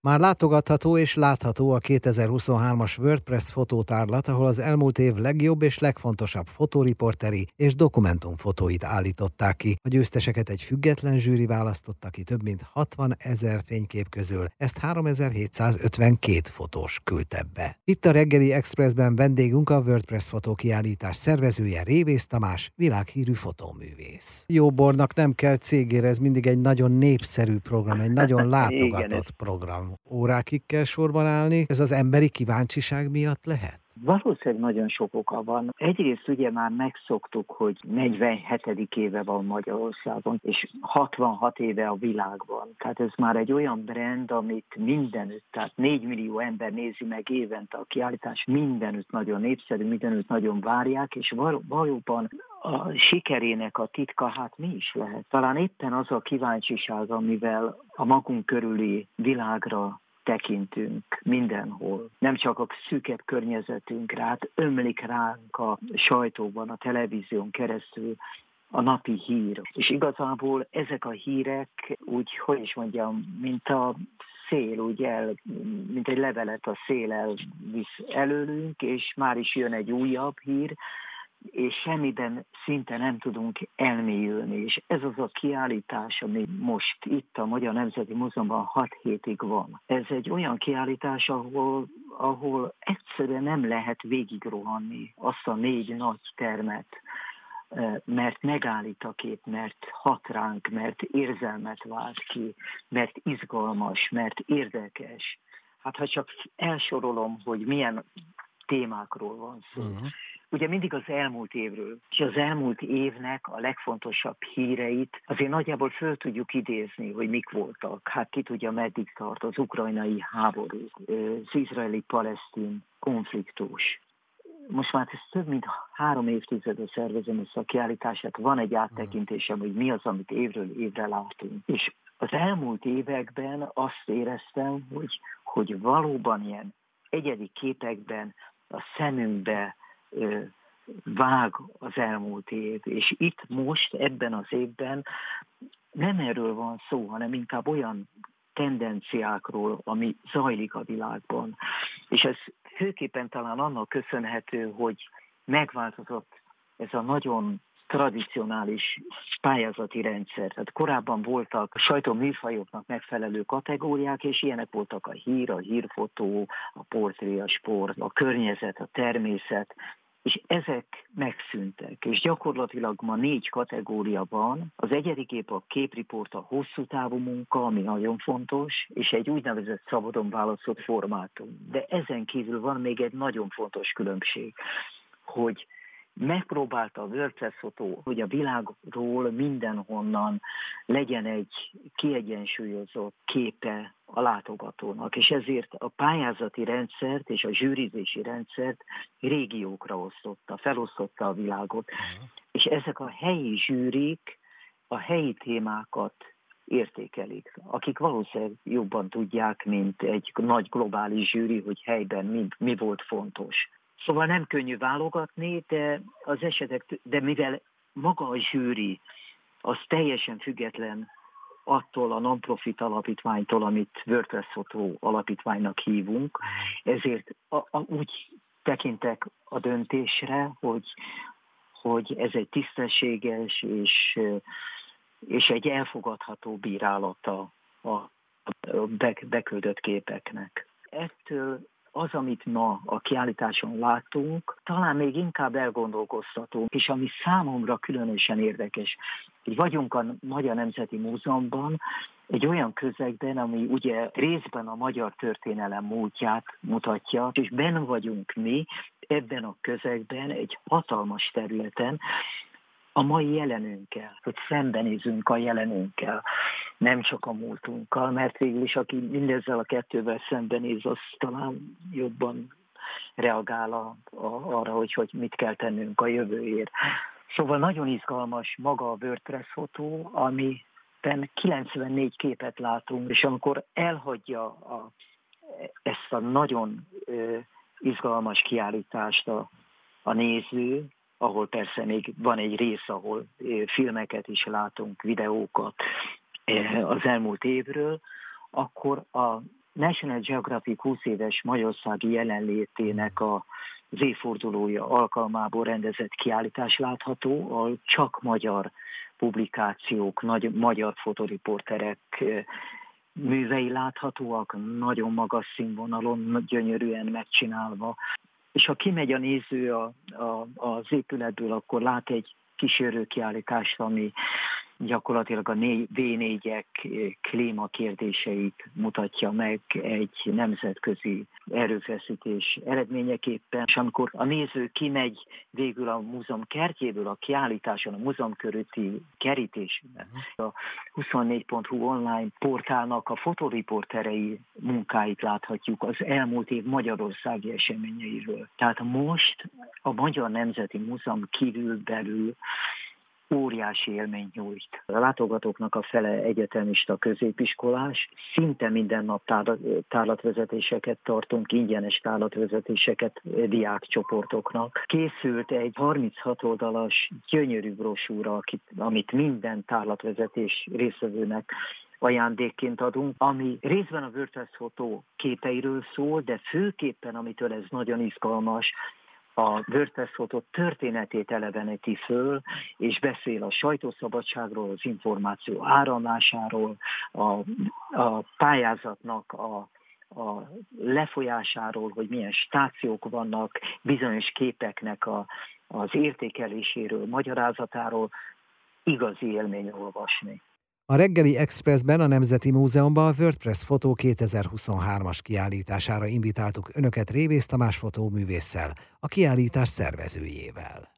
Már látogatható és látható a 2023-as WordPress fotótárlat, ahol az elmúlt év legjobb és legfontosabb fotóriporteri és dokumentumfotóit állították ki. A győzteseket egy független zsűri választotta ki több mint 60 ezer fénykép közül, ezt 3752 fotós küldte be. Itt a reggeli Expressben vendégünk a WordPress fotókiállítás szervezője Révész Tamás, világhírű fotóművész. Jó bornak nem kell cégére, ez mindig egy nagyon népszerű program, egy nagyon látogatott program órákig kell sorban állni. Ez az emberi kíváncsiság miatt lehet? Valószínűleg nagyon sok oka van. Egyrészt ugye már megszoktuk, hogy 47. éve van Magyarországon, és 66 éve a világban. Tehát ez már egy olyan brand, amit mindenütt, tehát 4 millió ember nézi meg évente a kiállítás, mindenütt nagyon népszerű, mindenütt nagyon várják, és valóban a sikerének a titka, hát mi is lehet? Talán éppen az a kíváncsiság, amivel a magunk körüli világra tekintünk mindenhol, nem csak a szűkebb környezetünkre, hát ömlik ránk a sajtóban, a televízión keresztül a napi hír. És igazából ezek a hírek úgy, hogy is mondjam, mint a szél, úgy el, mint egy levelet a szél elvisz előlünk, és már is jön egy újabb hír, és semmiben szinte nem tudunk elmélyülni. És ez az a kiállítás, ami most itt a Magyar Nemzeti Múzeumban 6 hétig van. Ez egy olyan kiállítás, ahol, ahol egyszerűen nem lehet végigrohanni azt a négy nagy termet, mert megállít a kép, mert hat ránk, mert érzelmet vált ki, mert izgalmas, mert érdekes. Hát ha csak elsorolom, hogy milyen témákról van szó. Uh-huh ugye mindig az elmúlt évről, és az elmúlt évnek a legfontosabb híreit azért nagyjából föl tudjuk idézni, hogy mik voltak. Hát ki tudja, meddig tart az ukrajnai háború, az izraeli-palesztin konfliktus. Most már ez több mint három évtizede szervezem ezt a kiállítását, van egy áttekintésem, hogy mi az, amit évről évre látunk. És az elmúlt években azt éreztem, hogy, hogy valóban ilyen egyedi képekben a szemünkbe vág az elmúlt év, és itt most, ebben az évben nem erről van szó, hanem inkább olyan tendenciákról, ami zajlik a világban. És ez főképpen talán annak köszönhető, hogy megváltozott ez a nagyon tradicionális pályázati rendszer. Tehát korábban voltak a sajtó műfajoknak megfelelő kategóriák, és ilyenek voltak a hír, a hírfotó, a portré, a sport, a környezet, a természet, és ezek megszűntek, és gyakorlatilag ma négy kategória van. Az egyedi kép a képriport, a hosszú távú munka, ami nagyon fontos, és egy úgynevezett szabadon válaszolt formátum. De ezen kívül van még egy nagyon fontos különbség, hogy megpróbálta a fotó, hogy a világról mindenhonnan legyen egy kiegyensúlyozott képe a látogatónak, és ezért a pályázati rendszert és a zsűrizési rendszert régiókra osztotta, felosztotta a világot. És ezek a helyi zsűrik a helyi témákat értékelik, akik valószínűleg jobban tudják, mint egy nagy globális zsűri, hogy helyben mi, mi volt fontos. Szóval nem könnyű válogatni, de az esetek, de mivel maga a zsűri az teljesen független attól a non-profit alapítványtól, amit WordPress Photo alapítványnak hívunk, ezért a, a, úgy tekintek a döntésre, hogy, hogy ez egy tisztességes és, és egy elfogadható bírálata a beküldött képeknek. Ettől az, amit ma a kiállításon látunk, talán még inkább elgondolkoztató, és ami számomra különösen érdekes, hogy vagyunk a Magyar Nemzeti Múzeumban, egy olyan közegben, ami ugye részben a magyar történelem múltját mutatja, és benne vagyunk mi ebben a közegben, egy hatalmas területen, a mai jelenünkkel, hogy szembenézünk a jelenünkkel, nem csak a múltunkkal, mert végül is aki mindezzel a kettővel szembenéz, az talán jobban reagál a, a, arra, hogy, hogy mit kell tennünk a jövőért. Szóval nagyon izgalmas maga a WordPress fotó, amiben 94 képet látunk, és amikor elhagyja a, ezt a nagyon ö, izgalmas kiállítást a, a néző, ahol persze még van egy rész, ahol filmeket is látunk, videókat az elmúlt évről, akkor a National Geographic 20 éves magyarországi jelenlétének a az évfordulója alkalmából rendezett kiállítás látható, ahol csak magyar publikációk, nagy magyar fotoriporterek művei láthatóak, nagyon magas színvonalon, gyönyörűen megcsinálva. És ha kimegy a néző a, a, az épületből, akkor lát egy kísérőkiállítást, ami gyakorlatilag a V4-ek klímakérdéseit mutatja meg egy nemzetközi erőfeszítés eredményeképpen, és amikor a néző kimegy végül a múzeum kertjéből a kiállításon, a múzeum körüti kerítésben, a 24.hu online portálnak a fotoriporterei munkáit láthatjuk az elmúlt év magyarországi eseményeiről. Tehát most a Magyar Nemzeti Múzeum kívül belül óriási élmény nyújt. A látogatóknak a fele egyetemista középiskolás, szinte minden nap tárlatvezetéseket tartunk, ingyenes tárlatvezetéseket diákcsoportoknak. Készült egy 36 oldalas gyönyörű brosúra, amit minden tárlatvezetés részvevőnek ajándékként adunk, ami részben a WordPress fotó képeiről szól, de főképpen, amitől ez nagyon izgalmas, a fotó történetét eleveníti föl, és beszél a sajtószabadságról, az információ áramlásáról, a, a pályázatnak a, a lefolyásáról, hogy milyen stációk vannak, bizonyos képeknek a, az értékeléséről, magyarázatáról, igazi élmény olvasni. A reggeli Expressben a Nemzeti Múzeumban a WordPress Fotó 2023-as kiállítására invitáltuk Önöket Révész Tamás fotóművésszel, a kiállítás szervezőjével.